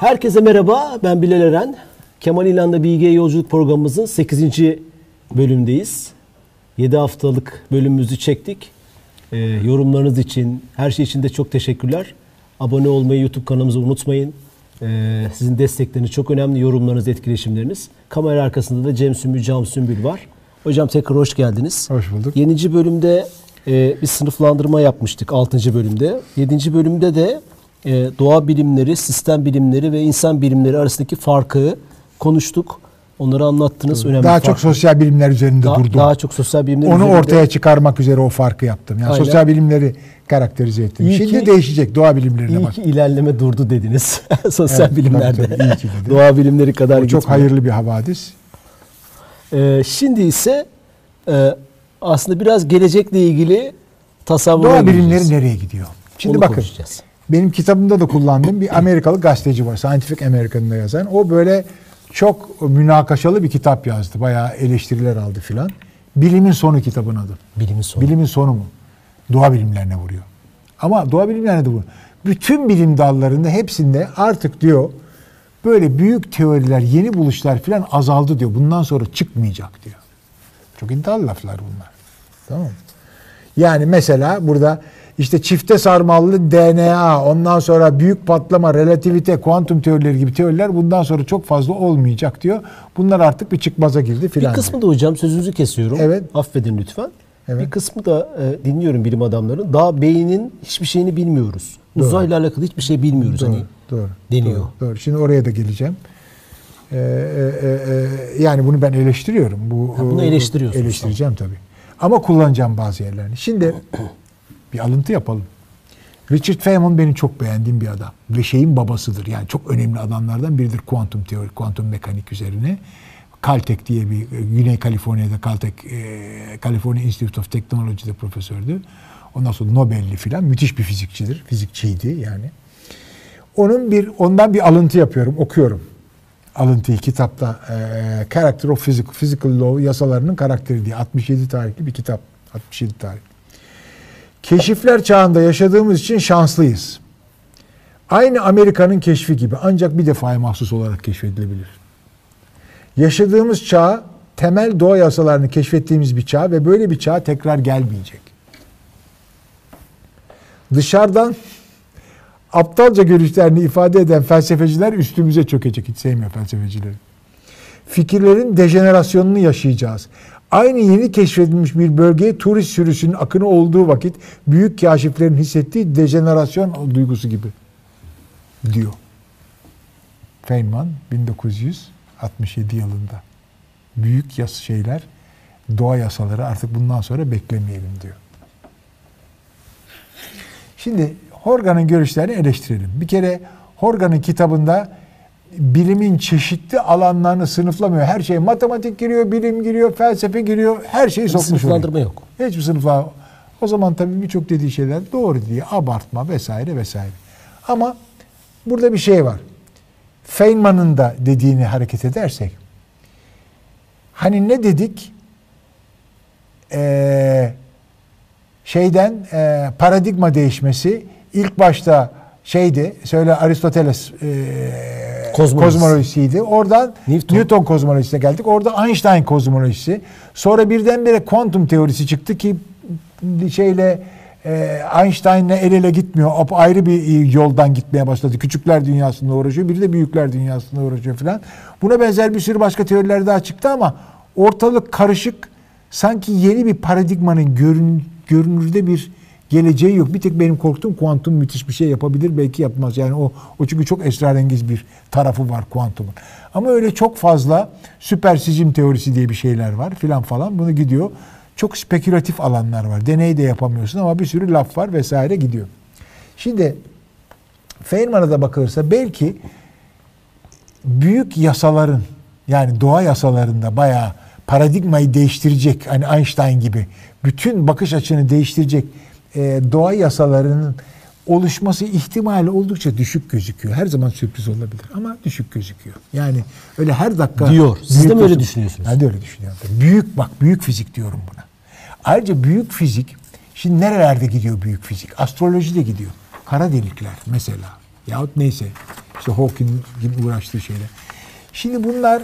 Herkese merhaba, ben Bilal Eren. Kemal İlhan'da Bilgiye Yolculuk programımızın 8. bölümdeyiz. 7 haftalık bölümümüzü çektik. Ee, yorumlarınız için, her şey için de çok teşekkürler. Abone olmayı, YouTube kanalımızı unutmayın. Ee, sizin destekleriniz çok önemli, yorumlarınız, etkileşimleriniz. Kamera arkasında da Cem Sümbül, Cam Sümbül var. Hocam tekrar hoş geldiniz. Hoş bulduk. 7. bölümde e, bir sınıflandırma yapmıştık 6. bölümde. 7. bölümde de e, doğa bilimleri, sistem bilimleri ve insan bilimleri arasındaki farkı konuştuk. Onları anlattınız. Önemli Daha farkı. çok sosyal bilimler üzerinde daha, durdum. daha çok sosyal bilimler Onu üzerinde- ortaya çıkarmak üzere o farkı yaptım. Yani Aynen. sosyal bilimleri karakterize ettim. İyi Şimdi ki- değişecek doğa bilimlerine İyi bak. ki ilerleme durdu dediniz. sosyal Evet, bilimlerde. tabii, tabii, iyi ki dedi. Doğa bilimleri kadar O çok gitmiyor. hayırlı bir havadis. Ee, şimdi ise e, aslında biraz gelecekle ilgili tasavvura Doğa bilimleri nereye gidiyor? Şimdi Onu bakın. konuşacağız. Benim kitabımda da kullandığım bir Amerikalı gazeteci var. Scientific American'da yazan. O böyle çok münakaşalı bir kitap yazdı. Bayağı eleştiriler aldı filan. Bilimin sonu kitabın adı. Bilimin sonu. Bilimin sonu mu? Doğa bilimlerine vuruyor. Ama doğa bilimlerine de vuruyor. Bütün bilim dallarında hepsinde artık diyor böyle büyük teoriler, yeni buluşlar filan azaldı diyor. Bundan sonra çıkmayacak diyor. Çok iddialı laflar bunlar. Tamam mı? Yani mesela burada işte çifte sarmallı DNA, ondan sonra büyük patlama, relativite, kuantum teorileri gibi teoriler bundan sonra çok fazla olmayacak diyor. Bunlar artık bir çıkmaza girdi Bir filan. kısmı da hocam sözünüzü kesiyorum. Evet. Affedin lütfen. Evet. Bir kısmı da e, dinliyorum bilim adamlarının. Daha beynin hiçbir şeyini bilmiyoruz. Uzayla alakalı hiçbir şey bilmiyoruz Doğru, hani. doğru, deniyor. Doğru, doğru. Şimdi oraya da geleceğim. Ee, e, e, yani bunu ben eleştiriyorum. Bu Ha, bunu eleştiriyorsunuz, Eleştireceğim tabii. Ama kullanacağım bazı yerlerini. Şimdi bir alıntı yapalım. Richard Feynman benim çok beğendiğim bir adam ve şeyin babasıdır. Yani çok önemli adamlardan biridir kuantum teori, kuantum mekanik üzerine. Caltech diye bir e, Güney Kaliforniya'da Caltech, e, California Institute of Technology'de profesördü. Ondan sonra Nobel'li filan müthiş bir fizikçidir. Fizikçiydi yani. Onun bir ondan bir alıntı yapıyorum, okuyorum. Alıntıyı kitapta e, Character of Physical, Physical Law yasalarının karakteri diye 67 tarihli bir kitap. 67 tarih. Keşifler çağında yaşadığımız için şanslıyız. Aynı Amerika'nın keşfi gibi ancak bir defaya mahsus olarak keşfedilebilir. Yaşadığımız çağ temel doğa yasalarını keşfettiğimiz bir çağ ve böyle bir çağ tekrar gelmeyecek. Dışarıdan aptalca görüşlerini ifade eden felsefeciler üstümüze çökecek. Hiç sevmiyor felsefecileri. Fikirlerin dejenerasyonunu yaşayacağız. Aynı yeni keşfedilmiş bir bölgeye turist sürüsünün akını olduğu vakit büyük kaşiflerin hissettiği dejenerasyon duygusu gibi diyor. Feynman 1967 yılında. Büyük yas şeyler, doğa yasaları artık bundan sonra beklemeyelim diyor. Şimdi Horgan'ın görüşlerini eleştirelim. Bir kere Horgan'ın kitabında bilimin çeşitli alanlarını sınıflamıyor. Her şey matematik giriyor, bilim giriyor, felsefe giriyor. Her şeyi sokmuş oraya. sınıflandırma yok. Hiçbir sınıfla. O zaman tabii birçok dediği şeyler doğru diye abartma vesaire vesaire. Ama burada bir şey var. Feynman'ın da dediğini hareket edersek hani ne dedik? Ee, şeyden e, paradigma değişmesi ilk başta şeydi söyle Aristoteles e, Kozmolojisi. kozmolojisiydi. Oradan Newton. Newton. kozmolojisine geldik. Orada Einstein kozmolojisi. Sonra birdenbire kuantum teorisi çıktı ki şeyle e, Einstein'le el ele gitmiyor. Ap- Ayrı bir e, yoldan gitmeye başladı. Küçükler dünyasında uğraşıyor. Biri de büyükler dünyasında uğraşıyor falan. Buna benzer bir sürü başka teoriler daha çıktı ama ortalık karışık. Sanki yeni bir paradigmanın görün, görünürde bir geleceği yok. Bir tek benim korktuğum kuantum müthiş bir şey yapabilir. Belki yapmaz. Yani o, o çünkü çok esrarengiz bir tarafı var kuantumun. Ama öyle çok fazla süpersizm teorisi diye bir şeyler var filan falan. Bunu gidiyor. Çok spekülatif alanlar var. Deney de yapamıyorsun ama bir sürü laf var vesaire gidiyor. Şimdi Feynman'a da bakılırsa belki büyük yasaların yani doğa yasalarında bayağı paradigmayı değiştirecek hani Einstein gibi bütün bakış açını değiştirecek e, doğa yasalarının oluşması ihtimali oldukça düşük gözüküyor. Her zaman sürpriz olabilir ama düşük gözüküyor. Yani öyle her dakika Diyor. Siz de mi öyle düşünüyorsunuz? Ben de öyle düşünüyorum. Büyük bak büyük fizik diyorum buna. Ayrıca büyük fizik şimdi nerelerde gidiyor büyük fizik? Astrolojide gidiyor. Kara delikler mesela. Yahut neyse. İşte Hawking gibi uğraştığı şeyler. Şimdi bunlar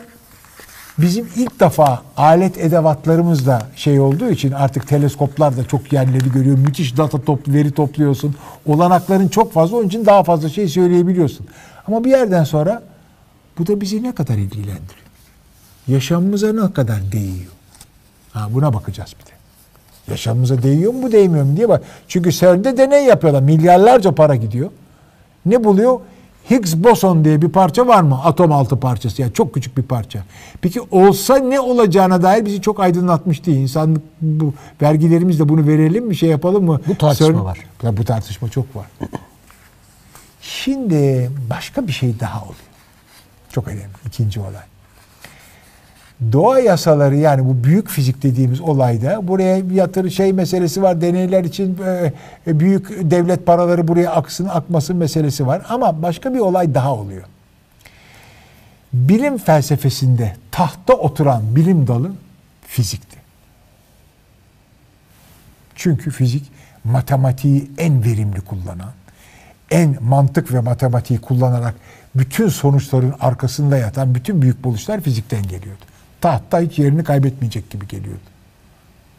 bizim ilk defa alet edevatlarımız da şey olduğu için artık teleskoplar da çok yerleri görüyor. Müthiş data toplu veri topluyorsun. Olanakların çok fazla onun için daha fazla şey söyleyebiliyorsun. Ama bir yerden sonra bu da bizi ne kadar ilgilendiriyor? Yaşamımıza ne kadar değiyor? Ha, buna bakacağız bir de. Yaşamımıza değiyor mu değmiyor mu diye bak. Çünkü CERN'de deney yapıyorlar. Milyarlarca para gidiyor. Ne buluyor? Higgs boson diye bir parça var mı? Atom altı parçası. Yani çok küçük bir parça. Peki olsa ne olacağına dair bizi çok aydınlatmış değil. İnsanlık bu vergilerimizle bunu verelim mi? Şey yapalım mı? Bu tartışma CERN- var. Ya bu tartışma çok var. Şimdi başka bir şey daha oluyor. Çok önemli. İkinci olay. Doğa yasaları yani bu büyük fizik dediğimiz olayda buraya bir yatırı şey meselesi var. Deneyler için e, büyük devlet paraları buraya aksın akmasın meselesi var. Ama başka bir olay daha oluyor. Bilim felsefesinde tahta oturan bilim dalı fizikti. Çünkü fizik matematiği en verimli kullanan, en mantık ve matematiği kullanarak bütün sonuçların arkasında yatan bütün büyük buluşlar fizikten geliyordu. Tahta hiç yerini kaybetmeyecek gibi geliyordu.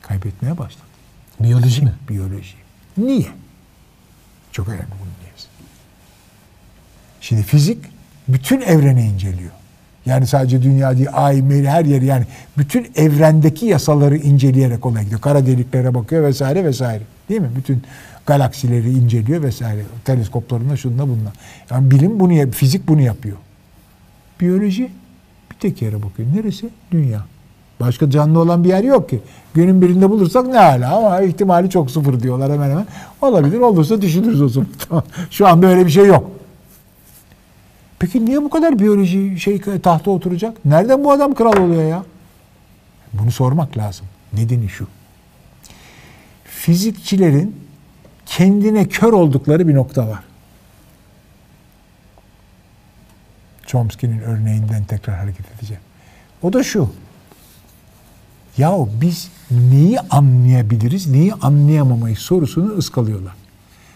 Kaybetmeye başladı. Biyoloji mi? Biyoloji. Niye? Çok önemli bunun niyesi. Şimdi fizik bütün evreni inceliyor. Yani sadece dünya değil, ay, meri, her yeri yani bütün evrendeki yasaları inceleyerek olaya gidiyor. Kara deliklere bakıyor vesaire vesaire. Değil mi? Bütün galaksileri inceliyor vesaire. Teleskoplarında şununla bununla. Yani bilim bunu, fizik bunu yapıyor. Biyoloji bir tek yere bakıyor. Neresi? Dünya. Başka canlı olan bir yer yok ki. Günün birinde bulursak ne hala ama ihtimali çok sıfır diyorlar hemen hemen. Olabilir olursa düşünürüz o zaman. Şu an böyle bir şey yok. Peki niye bu kadar biyoloji şey tahta oturacak? Nereden bu adam kral oluyor ya? Bunu sormak lazım. Nedeni şu. Fizikçilerin kendine kör oldukları bir nokta var. Chomsky'nin örneğinden tekrar hareket edeceğim. O da şu. Yahu biz neyi anlayabiliriz, neyi anlayamamayız sorusunu ıskalıyorlar.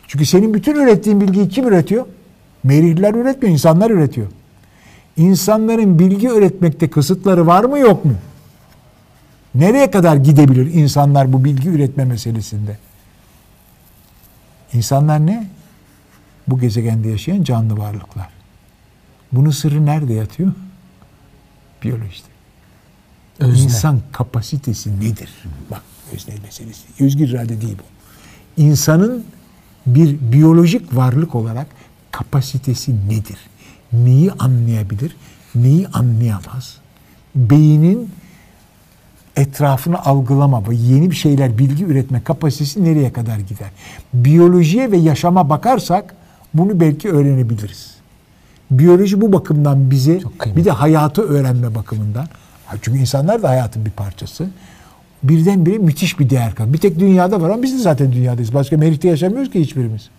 Çünkü senin bütün ürettiğin bilgiyi kim üretiyor? Merihliler üretmiyor, insanlar üretiyor. İnsanların bilgi üretmekte kısıtları var mı yok mu? Nereye kadar gidebilir insanlar bu bilgi üretme meselesinde? İnsanlar ne? Bu gezegende yaşayan canlı varlıklar. Bunun sırrı nerede yatıyor? Biyolojide. Özne. İnsan kapasitesi nedir? Bak özne meselesi. Özgür irade değil bu. İnsanın bir biyolojik varlık olarak kapasitesi nedir? Neyi anlayabilir? Neyi anlayamaz? Beynin etrafını algılama ve yeni bir şeyler bilgi üretme kapasitesi nereye kadar gider? Biyolojiye ve yaşama bakarsak bunu belki öğrenebiliriz. Biyoloji bu bakımdan kıymetli. bir de hayatı öğrenme bakımından. Çünkü insanlar da hayatın bir parçası. Birdenbire müthiş bir değer kalır. Bir tek dünyada var ama biz de zaten dünyadayız. Başka merihte yaşamıyoruz ki hiçbirimiz.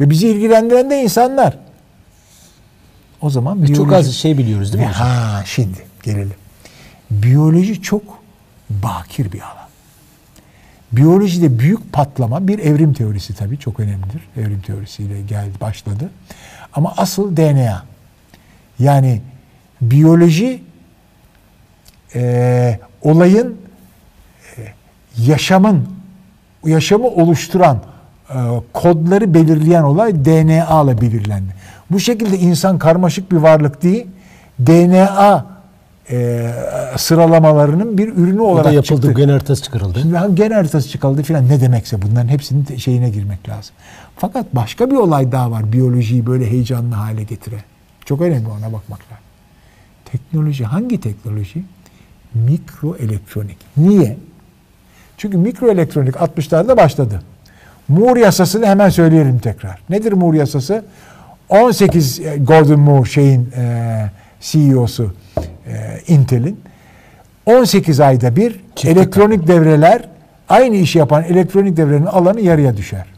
Ve bizi ilgilendiren de insanlar. O zaman Biz çok biyoloji- az şey biliyoruz değil mi hocam? Ha şimdi gelelim. Biyoloji çok bakir bir alan. Biyolojide büyük patlama bir evrim teorisi tabii çok önemlidir. Evrim teorisiyle geldi başladı. Ama asıl DNA. Yani biyoloji e, olayın e, yaşamın yaşamı oluşturan e, kodları belirleyen olay DNA ile belirlendi. Bu şekilde insan karmaşık bir varlık değil, DNA e, sıralamalarının bir ürünü O da olarak yapıldı. çıktı. Gen haritası çıkarıldı. Şimdi gen haritası çıkarıldı filan ne demekse bunların hepsinin şeyine girmek lazım. Fakat başka bir olay daha var biyolojiyi böyle heyecanlı hale getiren. Çok önemli ona bakmak lazım. Teknoloji hangi teknoloji? Mikroelektronik. Niye? Çünkü mikroelektronik 60'larda başladı. Moore yasasını hemen söyleyelim tekrar. Nedir Moore yasası? 18 e, Gordon Moore şeyin e, CEO'su e, Intel'in 18 ayda bir Çift elektronik devreler aynı işi yapan elektronik devrenin alanı yarıya düşer.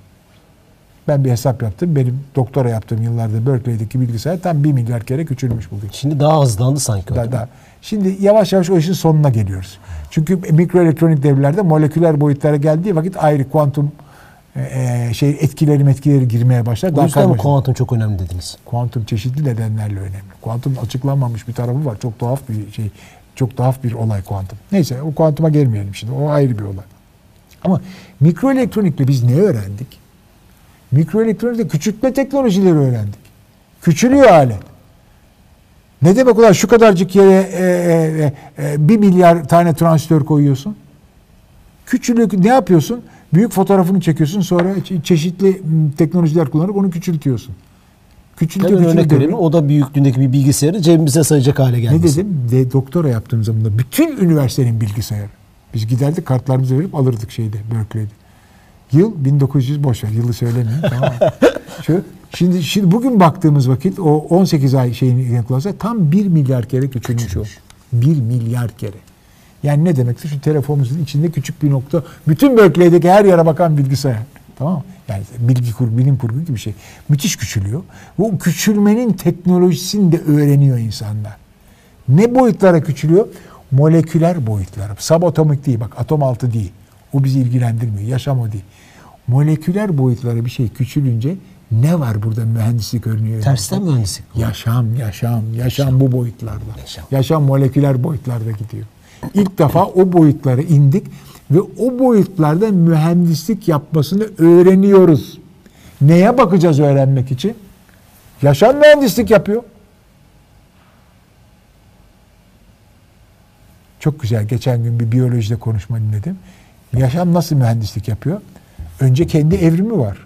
Ben bir hesap yaptım. Benim doktora yaptığım yıllarda Berkeley'deki bilgisayar tam 1 milyar kere küçülmüş bugün. Şimdi daha hızlandı sanki. o, Da, değil mi? da. Şimdi yavaş yavaş o işin sonuna geliyoruz. Çünkü mikroelektronik devrelerde moleküler boyutlara geldiği vakit ayrı kuantum e, şey etkileri etkileri girmeye başlar. O Daha yüzden mi kuantum çok önemli dediniz? Kuantum çeşitli nedenlerle önemli. Kuantum açıklanmamış bir tarafı var. Çok tuhaf bir şey. Çok tuhaf bir olay kuantum. Neyse o kuantuma gelmeyelim şimdi. O ayrı bir olay. Ama mikroelektronikle biz ne öğrendik? Mikroelektronikte küçültme teknolojileri öğrendik. Küçülüyor alet. Ne demek ulan şu kadarcık yere e, e, e, bir milyar tane transistör koyuyorsun? Küçülük ne yapıyorsun? Büyük fotoğrafını çekiyorsun sonra çe- çeşitli teknolojiler kullanarak onu küçültüyorsun. Küçültüyor, Tabii örnek vereyim. O da büyüklüğündeki bir bilgisayarı cebimize sayacak hale geldi. Ne dedim? De, doktora yaptığım zaman da bütün üniversitenin bilgisayarı. Biz giderdik kartlarımızı verip alırdık şeyde Berkeley'de. Yıl 1900 boş ver yılı söylemeyeyim tamam mı? Şu, şimdi, şimdi bugün baktığımız vakit o 18 ay şeyini kullansa tam 1 milyar kere küçülmüş o. 1 milyar kere. Yani ne demektir? Şu telefonumuzun içinde küçük bir nokta. Bütün Berkeley'deki her yere bakan bilgisayar. Tamam mı? Yani bilgi kur, bilim kurgu gibi bir şey. Müthiş küçülüyor. Bu küçülmenin teknolojisini de öğreniyor insanlar. Ne boyutlara küçülüyor? Moleküler boyutlara. Subatomik değil bak atom altı değil. O bizi ilgilendirmiyor. Yaşam o değil. Moleküler boyutlara bir şey küçülünce ne var burada mühendislik örneği? Tersten mühendislik. Yaşam, yaşam, yaşam bu boyutlarda. Yaşam. Yaşam moleküler boyutlarda gidiyor. İlk defa o boyutlara indik ve o boyutlarda mühendislik yapmasını öğreniyoruz. Neye bakacağız öğrenmek için? Yaşam mühendislik yapıyor. Çok güzel. Geçen gün bir biyolojide konuşma dinledim. Yaşam nasıl mühendislik yapıyor? Önce kendi evrimi var.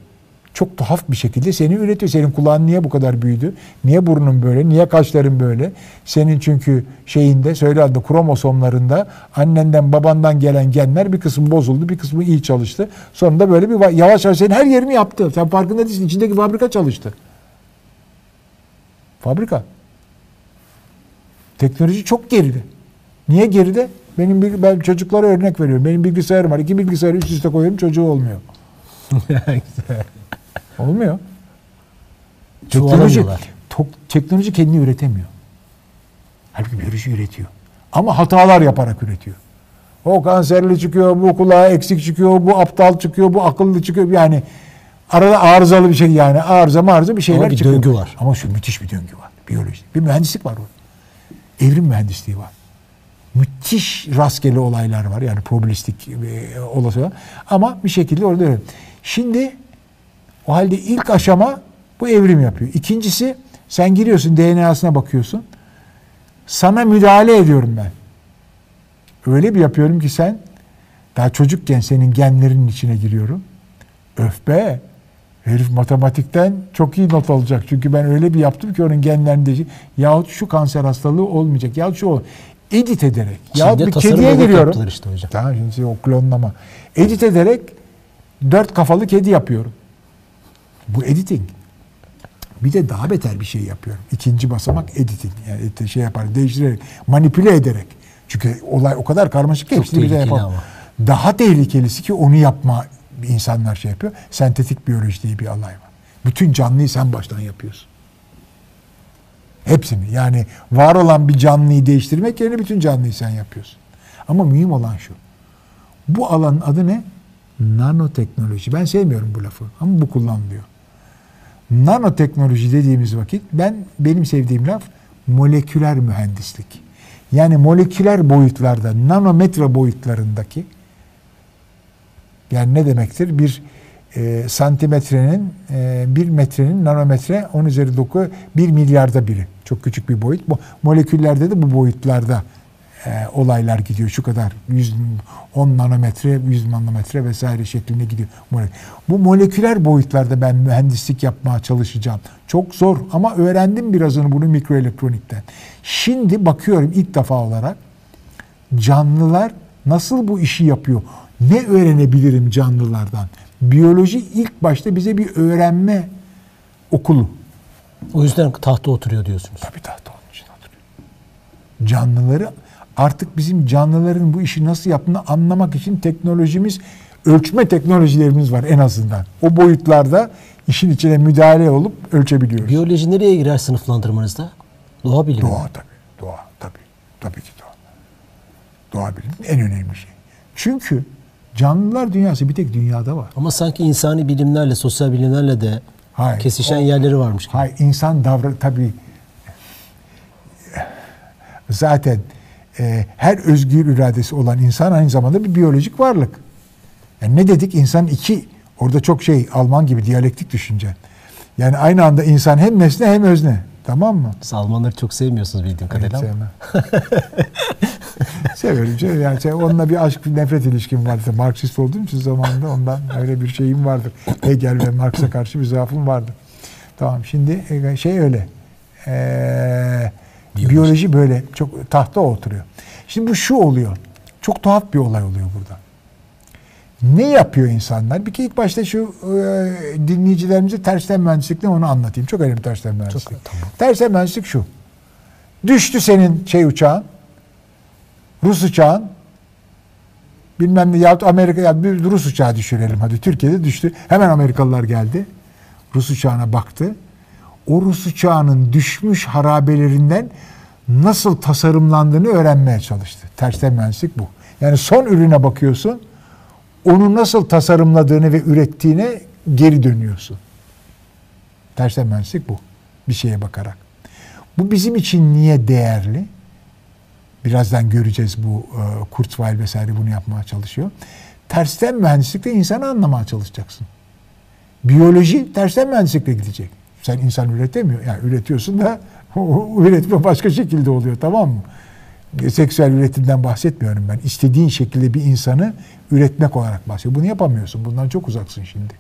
Çok tuhaf bir şekilde seni üretiyor. Senin kulağın niye bu kadar büyüdü? Niye burnun böyle? Niye kaşların böyle? Senin çünkü şeyinde söyle adı kromosomlarında annenden babandan gelen genler bir kısmı bozuldu, bir kısmı iyi çalıştı. Sonunda böyle bir va- yavaş yavaş senin her yerini yaptı. Sen farkında değilsin. İçindeki fabrika çalıştı. Fabrika. Teknoloji çok geride. Niye geride? Benim bir, ben çocuklara örnek veriyorum. Benim bilgisayarım var. İki bilgisayarı üst üste koyuyorum çocuğu olmuyor. Olmuyor. Teknoloji, tok- teknoloji kendini üretemiyor. Halbuki biyoloji üretiyor. Ama hatalar yaparak üretiyor. O kanserli çıkıyor, bu kulağa eksik çıkıyor, bu aptal çıkıyor, bu akıllı çıkıyor. Yani arada arızalı bir şey yani arıza marıza bir şeyler Ama bir çıkıyor. döngü var. Ama şu müthiş bir döngü var. Biyoloji. Bir mühendislik var orada. Evrim mühendisliği var. Müthiş rastgele olaylar var. Yani probabilistik e, olası var. Ama bir şekilde orada öyle. Şimdi o halde ilk aşama bu evrim yapıyor. İkincisi sen giriyorsun DNA'sına bakıyorsun. Sana müdahale ediyorum ben. Öyle bir yapıyorum ki sen daha çocukken senin genlerinin içine giriyorum. Öf be. Herif matematikten çok iyi not alacak. Çünkü ben öyle bir yaptım ki onun genlerinde yahut şu kanser hastalığı olmayacak. Yahut şu ol. Edit ederek. Çin'de bir tasarım kediye giriyorum. işte hocam. Tamam şimdi o klonlama. Edit ederek dört kafalı kedi yapıyorum. Bu editing. Bir de daha beter bir şey yapıyorum. İkinci basamak editing. Yani şey yapar, değiştirerek, manipüle ederek. Çünkü olay o kadar karmaşık ki hepsini bir de yapamam. ama. Daha tehlikelisi ki onu yapma insanlar şey yapıyor. Sentetik biyoloji diye bir alay var. Bütün canlıyı sen baştan yapıyorsun. Hepsini. Yani var olan bir canlıyı değiştirmek yerine bütün canlıyı sen yapıyorsun. Ama mühim olan şu. Bu alanın adı ne? Nanoteknoloji. Ben sevmiyorum bu lafı ama bu kullanılıyor. Nanoteknoloji dediğimiz vakit ben benim sevdiğim laf moleküler mühendislik. Yani moleküler boyutlarda, nanometre boyutlarındaki yani ne demektir? Bir e, santimetrenin, e, bir metrenin nanometre 10 üzeri 9 bir milyarda biri. Çok küçük bir boyut. Bu moleküllerde de bu boyutlarda e, olaylar gidiyor. Şu kadar 100, 10 nanometre, 100 nanometre vesaire şeklinde gidiyor. Bu moleküler boyutlarda ben mühendislik yapmaya çalışacağım. Çok zor ama öğrendim birazını bunu mikroelektronikten. Şimdi bakıyorum ilk defa olarak canlılar nasıl bu işi yapıyor? Ne öğrenebilirim canlılardan? Biyoloji ilk başta bize bir öğrenme okulu. O yüzden tahta oturuyor diyorsunuz. Tabii tahta onun için oturuyor. Canlıları artık bizim canlıların bu işi nasıl yaptığını anlamak için teknolojimiz, ölçme teknolojilerimiz var en azından. O boyutlarda işin içine müdahale olup ölçebiliyoruz. Biyoloji nereye girer sınıflandırmanızda? Doğa bilimi. Doğa tabii. Doğa tabii. Tabii ki doğa. Doğa bilimi en önemli şey. Çünkü Canlılar dünyası bir tek dünyada var. Ama sanki insani bilimlerle, sosyal bilimlerle de Hayır, kesişen o- yerleri varmış gibi. Hayır insan davran tabii zaten e, her özgür iradesi olan insan aynı zamanda bir biyolojik varlık. Yani ne dedik? İnsan iki orada çok şey Alman gibi diyalektik düşünce. Yani aynı anda insan hem nesne hem özne. Tamam mı? Siz Almanları çok sevmiyorsunuz bildiğim Evet, kadarıyla ama. sevmem. Severim. Yani şey, onunla bir aşk nefret ilişkim vardı. Marksist olduğum için zamanında ondan öyle bir şeyim vardır. Hegel ve Marx'a karşı bir zaafım vardı. Tamam şimdi e, şey öyle. Ee, Biyoloji. biyoloji. böyle çok tahta oturuyor. Şimdi bu şu oluyor. Çok tuhaf bir olay oluyor burada. Ne yapıyor insanlar? Bir kere ilk başta şu e, dinleyicilerimize tersten mühendislik ne onu anlatayım. Çok önemli tersten mühendislik. tamam. Tersten mühendislik şu. Düştü senin şey uçağın. Rus uçağın. Bilmem ne yahut Amerika ya bir Rus uçağı düşürelim hadi. Türkiye'de düştü. Hemen Amerikalılar geldi. Rus uçağına baktı. O Rus uçağının düşmüş harabelerinden nasıl tasarımlandığını öğrenmeye çalıştı. Tersten mühendislik bu. Yani son ürüne bakıyorsun. Onu nasıl tasarımladığını ve ürettiğine geri dönüyorsun. Tersten mühendislik bu. Bir şeye bakarak. Bu bizim için niye değerli? Birazdan göreceğiz bu e, Kurzweil vesaire bunu yapmaya çalışıyor. Tersten mühendislikle insanı anlamaya çalışacaksın. Biyoloji tersten mühendislikle gidecek. Sen insan üretemiyor. Yani üretiyorsun da üretme başka şekilde oluyor tamam mı? Seksüel üretimden bahsetmiyorum ben. İstediğin şekilde bir insanı üretmek olarak bahsediyorum. Bunu yapamıyorsun. Bundan çok uzaksın şimdi.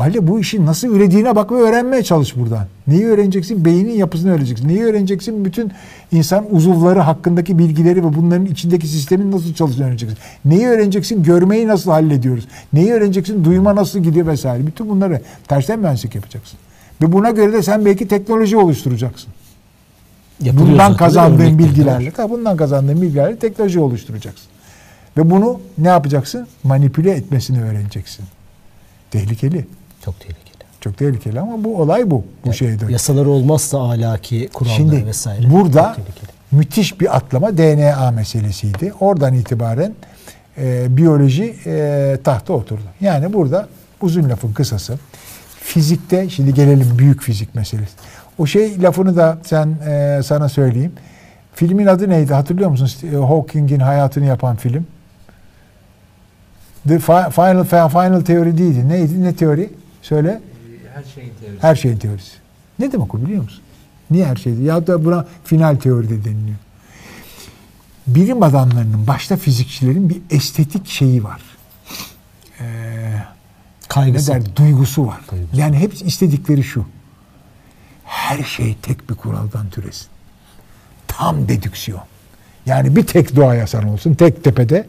O halde bu işin nasıl ürediğine bak ve öğrenmeye çalış buradan. Neyi öğreneceksin? Beynin yapısını öğreneceksin. Neyi öğreneceksin? Bütün insan uzuvları hakkındaki bilgileri ve bunların içindeki sistemin nasıl çalıştığını öğreneceksin. Neyi öğreneceksin? Görmeyi nasıl hallediyoruz? Neyi öğreneceksin? Duyma nasıl gidiyor vesaire. Bütün bunları tersten mühendislik yapacaksın. Ve buna göre de sen belki teknoloji oluşturacaksın. Bundan kazandığın bilgilerle, bundan kazandığın bilgilerle teknoloji oluşturacaksın. Ve bunu ne yapacaksın? Manipüle etmesini öğreneceksin. Tehlikeli. Çok tehlikeli. Çok tehlikeli ama bu olay bu. Bu şeyde. Yasaları olmazsa ahlaki kuralları Şimdi vesaire. burada müthiş bir atlama DNA meselesiydi. Oradan itibaren e, biyoloji e, tahta oturdu. Yani burada uzun lafın kısası fizikte şimdi gelelim büyük fizik meselesi. O şey lafını da sen e, sana söyleyeyim. Filmin adı neydi hatırlıyor musun? E, Hawking'in hayatını yapan film. The Fi- Final Final Theory değildi. Neydi? Ne teori? Söyle. Her şeyin teorisi. Her şeyin teorisi. Ne demek o biliyor musun? Niye her şey? Ya da buna final teori de deniliyor. Bilim adamlarının, başta fizikçilerin bir estetik şeyi var. Ee, ne Kaygısı. der? Duygusu var. Duygusu. Yani hep istedikleri şu. Her şey tek bir kuraldan türesin. Tam dedüksiyon. Yani bir tek doğa yasanı olsun, tek tepede.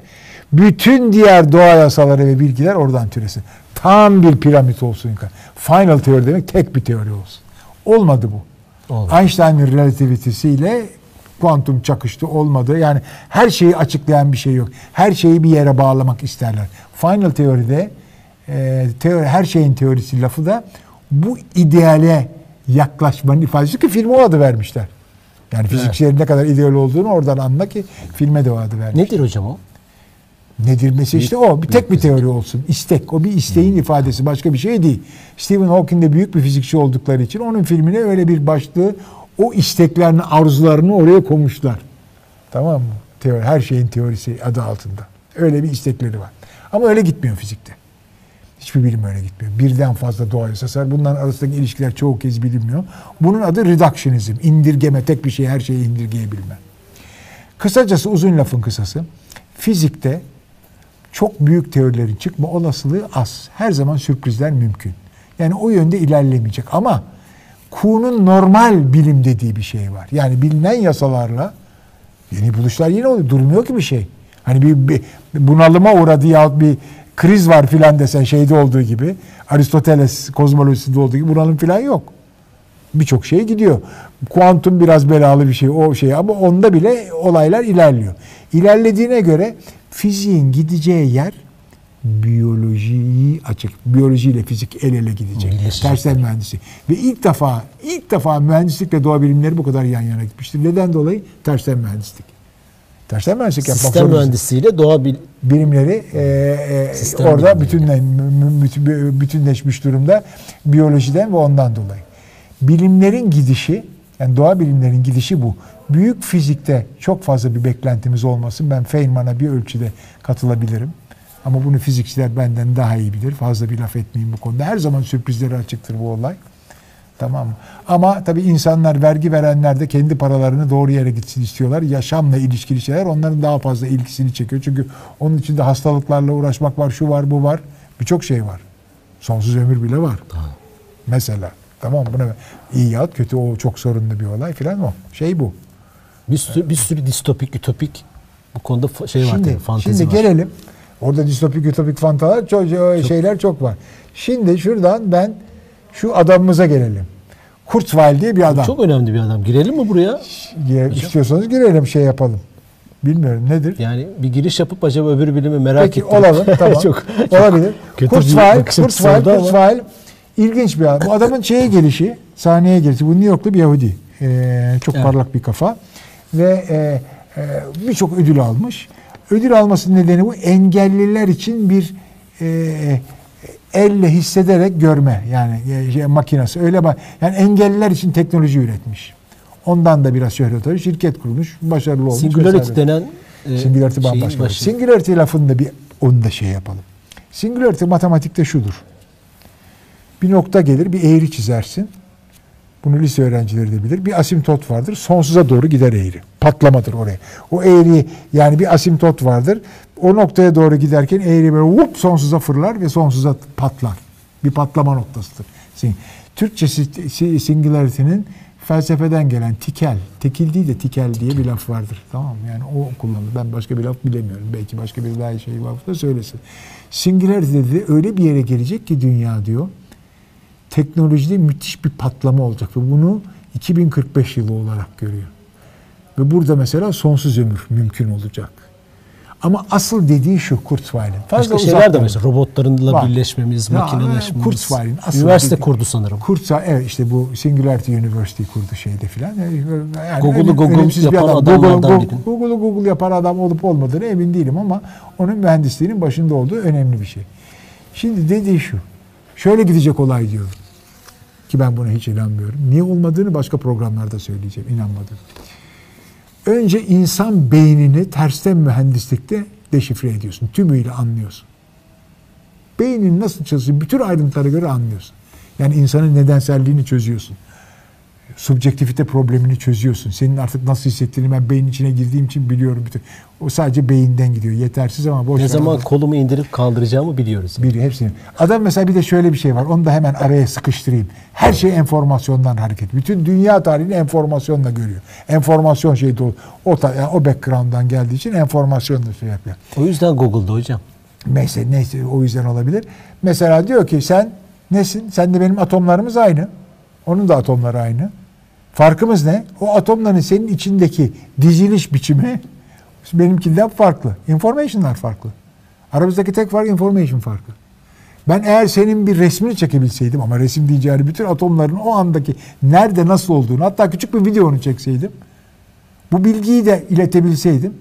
Bütün diğer doğa yasaları ve bilgiler oradan türesin. Tam bir piramit olsun. Final teori demek tek bir teori olsun. Olmadı bu. Olmadı. Einstein'ın relativitesiyle kuantum çakıştı olmadı. Yani her şeyi açıklayan bir şey yok. Her şeyi bir yere bağlamak isterler. Final teoride e, teori, her şeyin teorisi lafı da bu ideale yaklaşmanın ifadesi ki filme o adı vermişler. Yani fizikçilerin ne kadar ideal olduğunu oradan anla ki filme de o adı vermiş. Nedir hocam o? Nedir mesela işte o. Bir tek bir teori olsun. İstek. O bir isteğin ifadesi. Başka bir şey değil. Stephen Hawking de büyük bir fizikçi oldukları için onun filmine öyle bir başlığı o isteklerini, arzularını oraya koymuşlar. Tamam mı? Teori, her şeyin teorisi adı altında. Öyle bir istekleri var. Ama öyle gitmiyor fizikte. Hiçbir bilim öyle gitmiyor. Birden fazla doğa yasası var. Bunların arasındaki ilişkiler çoğu kez bilinmiyor. Bunun adı reductionizm. İndirgeme, tek bir şeyi her şeyi indirgeyebilme. Kısacası uzun lafın kısası. Fizikte çok büyük teorilerin çıkma olasılığı az. Her zaman sürprizler mümkün. Yani o yönde ilerlemeyecek ama Kuhn'un normal bilim dediği bir şey var. Yani bilinen yasalarla yeni buluşlar yine oluyor. Durmuyor ki bir şey. Hani bir, bir bunalıma uğradı yahut bir kriz var filan desen şeyde olduğu gibi Aristoteles kozmolojisinde olduğu gibi bunalım filan yok. Birçok şey gidiyor. Kuantum biraz belalı bir şey o şey ama onda bile olaylar ilerliyor. İlerlediğine göre fiziğin gideceği yer biyolojiyi açık. Biyolojiyle fizik el ele gidecek. Tersten mühendislik. Ve ilk defa ilk defa mühendislikle doğa bilimleri bu kadar yan yana gitmiştir. Neden dolayı? Tersten mühendislik. Tersten mühendislik yapmak Sistem zorundasın. mühendisliğiyle doğa bil- bilimleri e, e, Sistem orada bütünle, bütünleşmiş durumda biyolojiden ve ondan dolayı. Bilimlerin gidişi, yani doğa bilimlerin gidişi bu. Büyük fizikte çok fazla bir beklentimiz olmasın. Ben Feynman'a bir ölçüde katılabilirim. Ama bunu fizikçiler benden daha iyi bilir. Fazla bir laf etmeyeyim bu konuda. Her zaman sürprizlere açıktır bu olay. Tamam mı? Ama tabii insanlar, vergi verenler de kendi paralarını doğru yere gitsin istiyorlar. Yaşamla ilişkili şeyler onların daha fazla ilgisini çekiyor. Çünkü onun içinde hastalıklarla uğraşmak var, şu var, bu var. Birçok şey var. Sonsuz ömür bile var. Mesela. Tamam buna iyi ya kötü o çok sorunlu bir olay filan o. Şey bu. Bir sürü, bir sürü distopik, ütopik bu konuda şey var Şimdi, tabii, fantezi şimdi var. gelelim. Orada distopik, ütopik fantalar çok, şeyler çok var. Şimdi şuradan ben şu adamımıza gelelim. Kurzweil diye bir adam. Çok önemli bir adam. Girelim mi buraya? Gire- İstiyorsanız girelim şey yapalım. Bilmiyorum nedir? Yani bir giriş yapıp acaba öbür bilimi merak Peki ettim. olalım tamam. çok, Olabilir. Kurzweil, Kurzweil. Kurzweil ilginç bir adam. Bu adamın şeye gelişi, sahneye gelişi. Bu New Yorklu bir Yahudi. Ee, çok Evet. parlak bir kafa. Ve e, e, birçok ödül almış. Ödül almasının nedeni bu engelliler için bir e, elle hissederek görme yani e, şey, makinesi. Öyle bak. Yani engelliler için teknoloji üretmiş. Ondan da biraz şöhret alıyor. Şirket kurmuş. Başarılı olmuş. Singularity denen e, Singularity bambaşka. başı. Singularity lafını da bir onu da şey yapalım. Singularity matematikte şudur. Bir nokta gelir, bir eğri çizersin. Bunu lise öğrencileri de bilir. Bir asimtot vardır. Sonsuza doğru gider eğri. Patlamadır oraya. O eğri yani bir asimtot vardır. O noktaya doğru giderken eğri böyle vup sonsuza fırlar ve sonsuza patlar. Bir patlama noktasıdır. Türkçesi si- singularity'nin felsefeden gelen tikel, tekil değil de tikel diye bir laf vardır. Tamam mı? Yani o kullanılır. Ben başka bir laf bilemiyorum. Belki başka bir daha şey varsa söylesin. Singularity dedi öyle bir yere gelecek ki dünya diyor teknolojide müthiş bir patlama olacak ve bunu 2045 yılı olarak görüyor. Ve burada mesela sonsuz ömür mümkün olacak. Ama asıl dediği şu Kurzweil'in. Başka şeyler de mesela robotlarla Var. birleşmemiz, Ya, makineleşmemiz. Kurzweil'in asıl Üniversite dediği- kurdu sanırım. Kurzweil evet işte bu Singularity University kurdu şeyde filan. Yani Google'u Google yapan adam. adamlardan Google, biri. Google'u Google yapan adam olup olmadığını emin değilim ama onun mühendisliğinin başında olduğu önemli bir şey. Şimdi dediği şu. Şöyle gidecek olay diyor. Ki ben buna hiç inanmıyorum. Niye olmadığını başka programlarda söyleyeceğim. İnanmadım. Önce insan beynini tersten mühendislikte deşifre ediyorsun. Tümüyle anlıyorsun. Beynin nasıl çalışıyor bütün ayrıntılara göre anlıyorsun. Yani insanın nedenselliğini çözüyorsun. Subjektivite problemini çözüyorsun. Senin artık nasıl hissettiğini ben beynin içine girdiğim için biliyorum. Bütün. O sadece beyinden gidiyor. Yetersiz ama boş Ne zaman kolumu indirip kaldıracağımı biliyoruz. yani. Biri hepsini. Adam mesela bir de şöyle bir şey var. Onu da hemen araya sıkıştırayım. Her şey enformasyondan hareket. Bütün dünya tarihini enformasyonla görüyor. Enformasyon şey dolu. O, yani o background'dan geldiği için enformasyonla şey yapıyor. O yüzden Google'da hocam. Neyse, neyse o yüzden olabilir. Mesela diyor ki sen nesin? Sen de benim atomlarımız aynı. Onun da atomları aynı. Farkımız ne? O atomların senin içindeki diziliş biçimi benimkinden farklı. Information'lar farklı. Aramızdaki tek fark information farkı. Ben eğer senin bir resmini çekebilseydim ama resim diyeceğini bütün atomların o andaki nerede nasıl olduğunu hatta küçük bir videonu çekseydim bu bilgiyi de iletebilseydim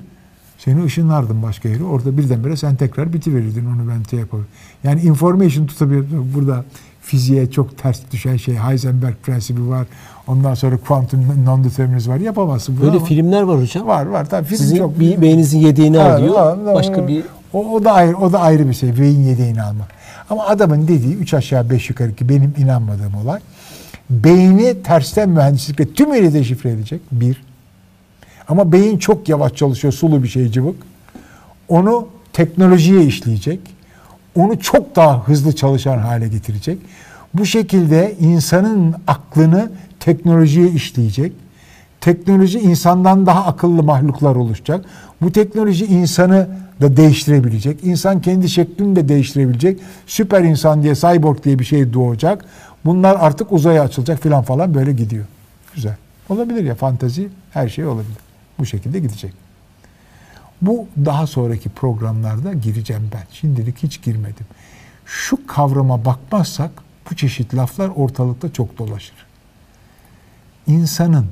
seni ışınlardım başka yere. Orada birdenbire sen tekrar bitiverirdin onu ben şey yaparım. Yani information tutabilir. Burada fiziğe çok ters düşen şey Heisenberg prensibi var. Ondan sonra quantum non-determinism var. Yapamazsın bunu Böyle ama- filmler var hocam. Var var. Tabii film Sizin çok bir beyninizin yediğini Evet, alıyor. var, var, Başka bir o, o da ayrı o da ayrı bir şey. Beyin yedeğini almak. Ama adamın dediği üç aşağı beş yukarı ki benim inanmadığım olay beyni tersten mühendislikle tümüyle deşifre edecek. Bir. Ama beyin çok yavaş çalışıyor. Sulu bir şey cıvık. Onu teknolojiye işleyecek. Onu çok daha hızlı çalışan hale getirecek. Bu şekilde insanın aklını teknolojiye işleyecek. Teknoloji insandan daha akıllı mahluklar oluşacak. Bu teknoloji insanı da değiştirebilecek. İnsan kendi şeklini de değiştirebilecek. Süper insan diye, cyborg diye bir şey doğacak. Bunlar artık uzaya açılacak filan falan böyle gidiyor. Güzel. Olabilir ya fantazi her şey olabilir. Bu şekilde gidecek. Bu daha sonraki programlarda gireceğim ben. Şimdilik hiç girmedim. Şu kavrama bakmazsak bu çeşit laflar ortalıkta çok dolaşır. İnsanın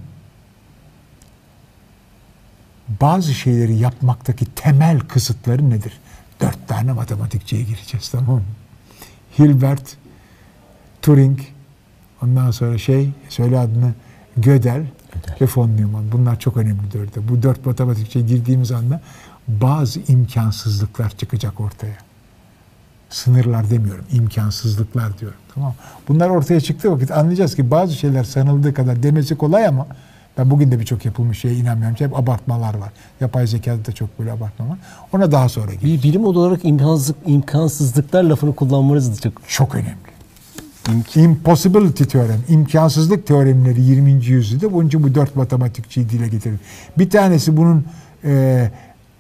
bazı şeyleri yapmaktaki temel kısıtları nedir? Dört tane matematikçiye gireceğiz tamam mı? Hilbert, Turing, ondan sonra şey, söyle adını, Gödel ve von Neumann. Bunlar çok önemli dördü. Bu dört matematikçiye girdiğimiz anda bazı imkansızlıklar çıkacak ortaya. Sınırlar demiyorum, imkansızlıklar diyorum. Tamam? Bunlar ortaya çıktığı vakit anlayacağız ki bazı şeyler sanıldığı kadar demesi kolay ama ben bugün de birçok yapılmış şeye inanmıyorum. Hep abartmalar var. Yapay zekada da çok böyle abartma var. Ona daha sonra gelir. Bir bilim olarak imkansızlık, imkansızlıklar lafını kullanmanız da çok Çok önemli. Impossibility teorem, imkansızlık teoremleri 20. yüzyılda. Bunun için bu dört matematikçiyi dile getirin. Bir tanesi bunun e,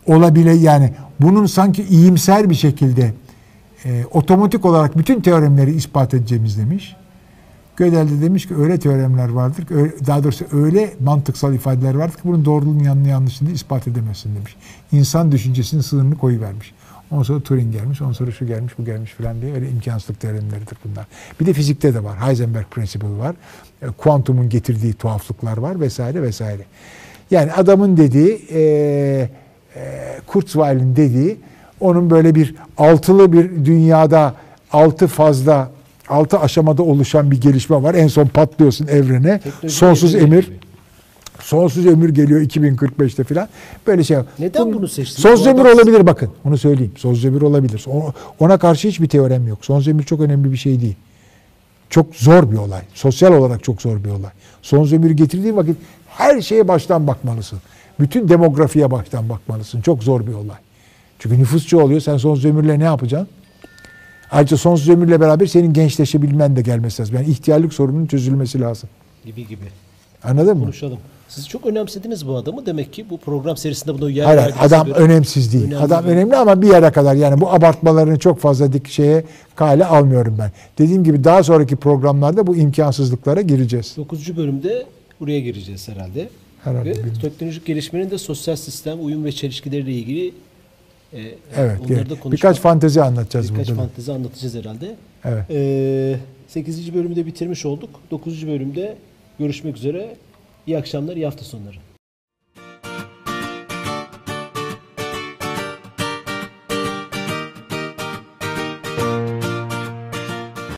olabile yani bunun sanki iyimser bir şekilde e, otomatik olarak bütün teoremleri ispat edeceğimiz demiş. Gödel de demiş ki öyle teoremler vardır ki, daha doğrusu öyle mantıksal ifadeler vardır ki bunun doğruluğunu yanını yanlışını ispat edemezsin demiş. İnsan düşüncesinin sınırını koyuvermiş. Ondan sonra Turing gelmiş, ondan sonra şu gelmiş, bu gelmiş falan diye öyle imkansızlık teoremleridir bunlar. Bir de fizikte de var. Heisenberg Principle var. E, Kuantumun getirdiği tuhaflıklar var vesaire vesaire. Yani adamın dediği, e, e, Kurzweil'in dediği onun böyle bir altılı bir dünyada altı fazla altı aşamada oluşan bir gelişme var. En son patlıyorsun evrene. Teknoloji Sonsuz emir. gibi. Sonsuz ömür geliyor 2045'te falan. Böyle şey. Neden bunu seçtiniz? Sonsuz ömür adam- olabilir bakın. Onu söyleyeyim. Sonsuz ömür olabilir. Ona karşı hiçbir teorem yok. Sonsuz ömür çok önemli bir şey değil. Çok zor bir olay. Sosyal olarak çok zor bir olay. Sonsuz ömürü getirdiğin vakit her şeye baştan bakmalısın. Bütün demografiye baştan bakmalısın. Çok zor bir olay. Çünkü nüfusçu oluyor. Sen sonsuz ömürle ne yapacaksın? Ayrıca sonsuz ömürle beraber senin gençleşebilmen de gelmesi lazım. Yani ihtiyarlık sorununun çözülmesi lazım. gibi gibi. Anladın mı? Konuşalım. Siz çok önemsediniz bu adamı. Demek ki bu program serisinde buna yer Hayır, hayır, adam göre- önemsiz değil. Önemli adam değil. önemli ama bir yere kadar. Yani bu abartmalarını çok fazla dik şeye kale almıyorum ben. Dediğim gibi daha sonraki programlarda bu imkansızlıklara gireceğiz. 9. bölümde buraya gireceğiz herhalde. Herhalde, Ve bilmiyorum. teknolojik gelişmenin de sosyal sistem, uyum ve çelişkileriyle ilgili e, Evet. onları da konuşmak, Birkaç fantezi anlatacağız birkaç burada. da. fantezi anlatacağız herhalde. Evet. E, 8. bölümü de bitirmiş olduk. 9. bölümde görüşmek üzere. İyi akşamlar, iyi hafta sonları.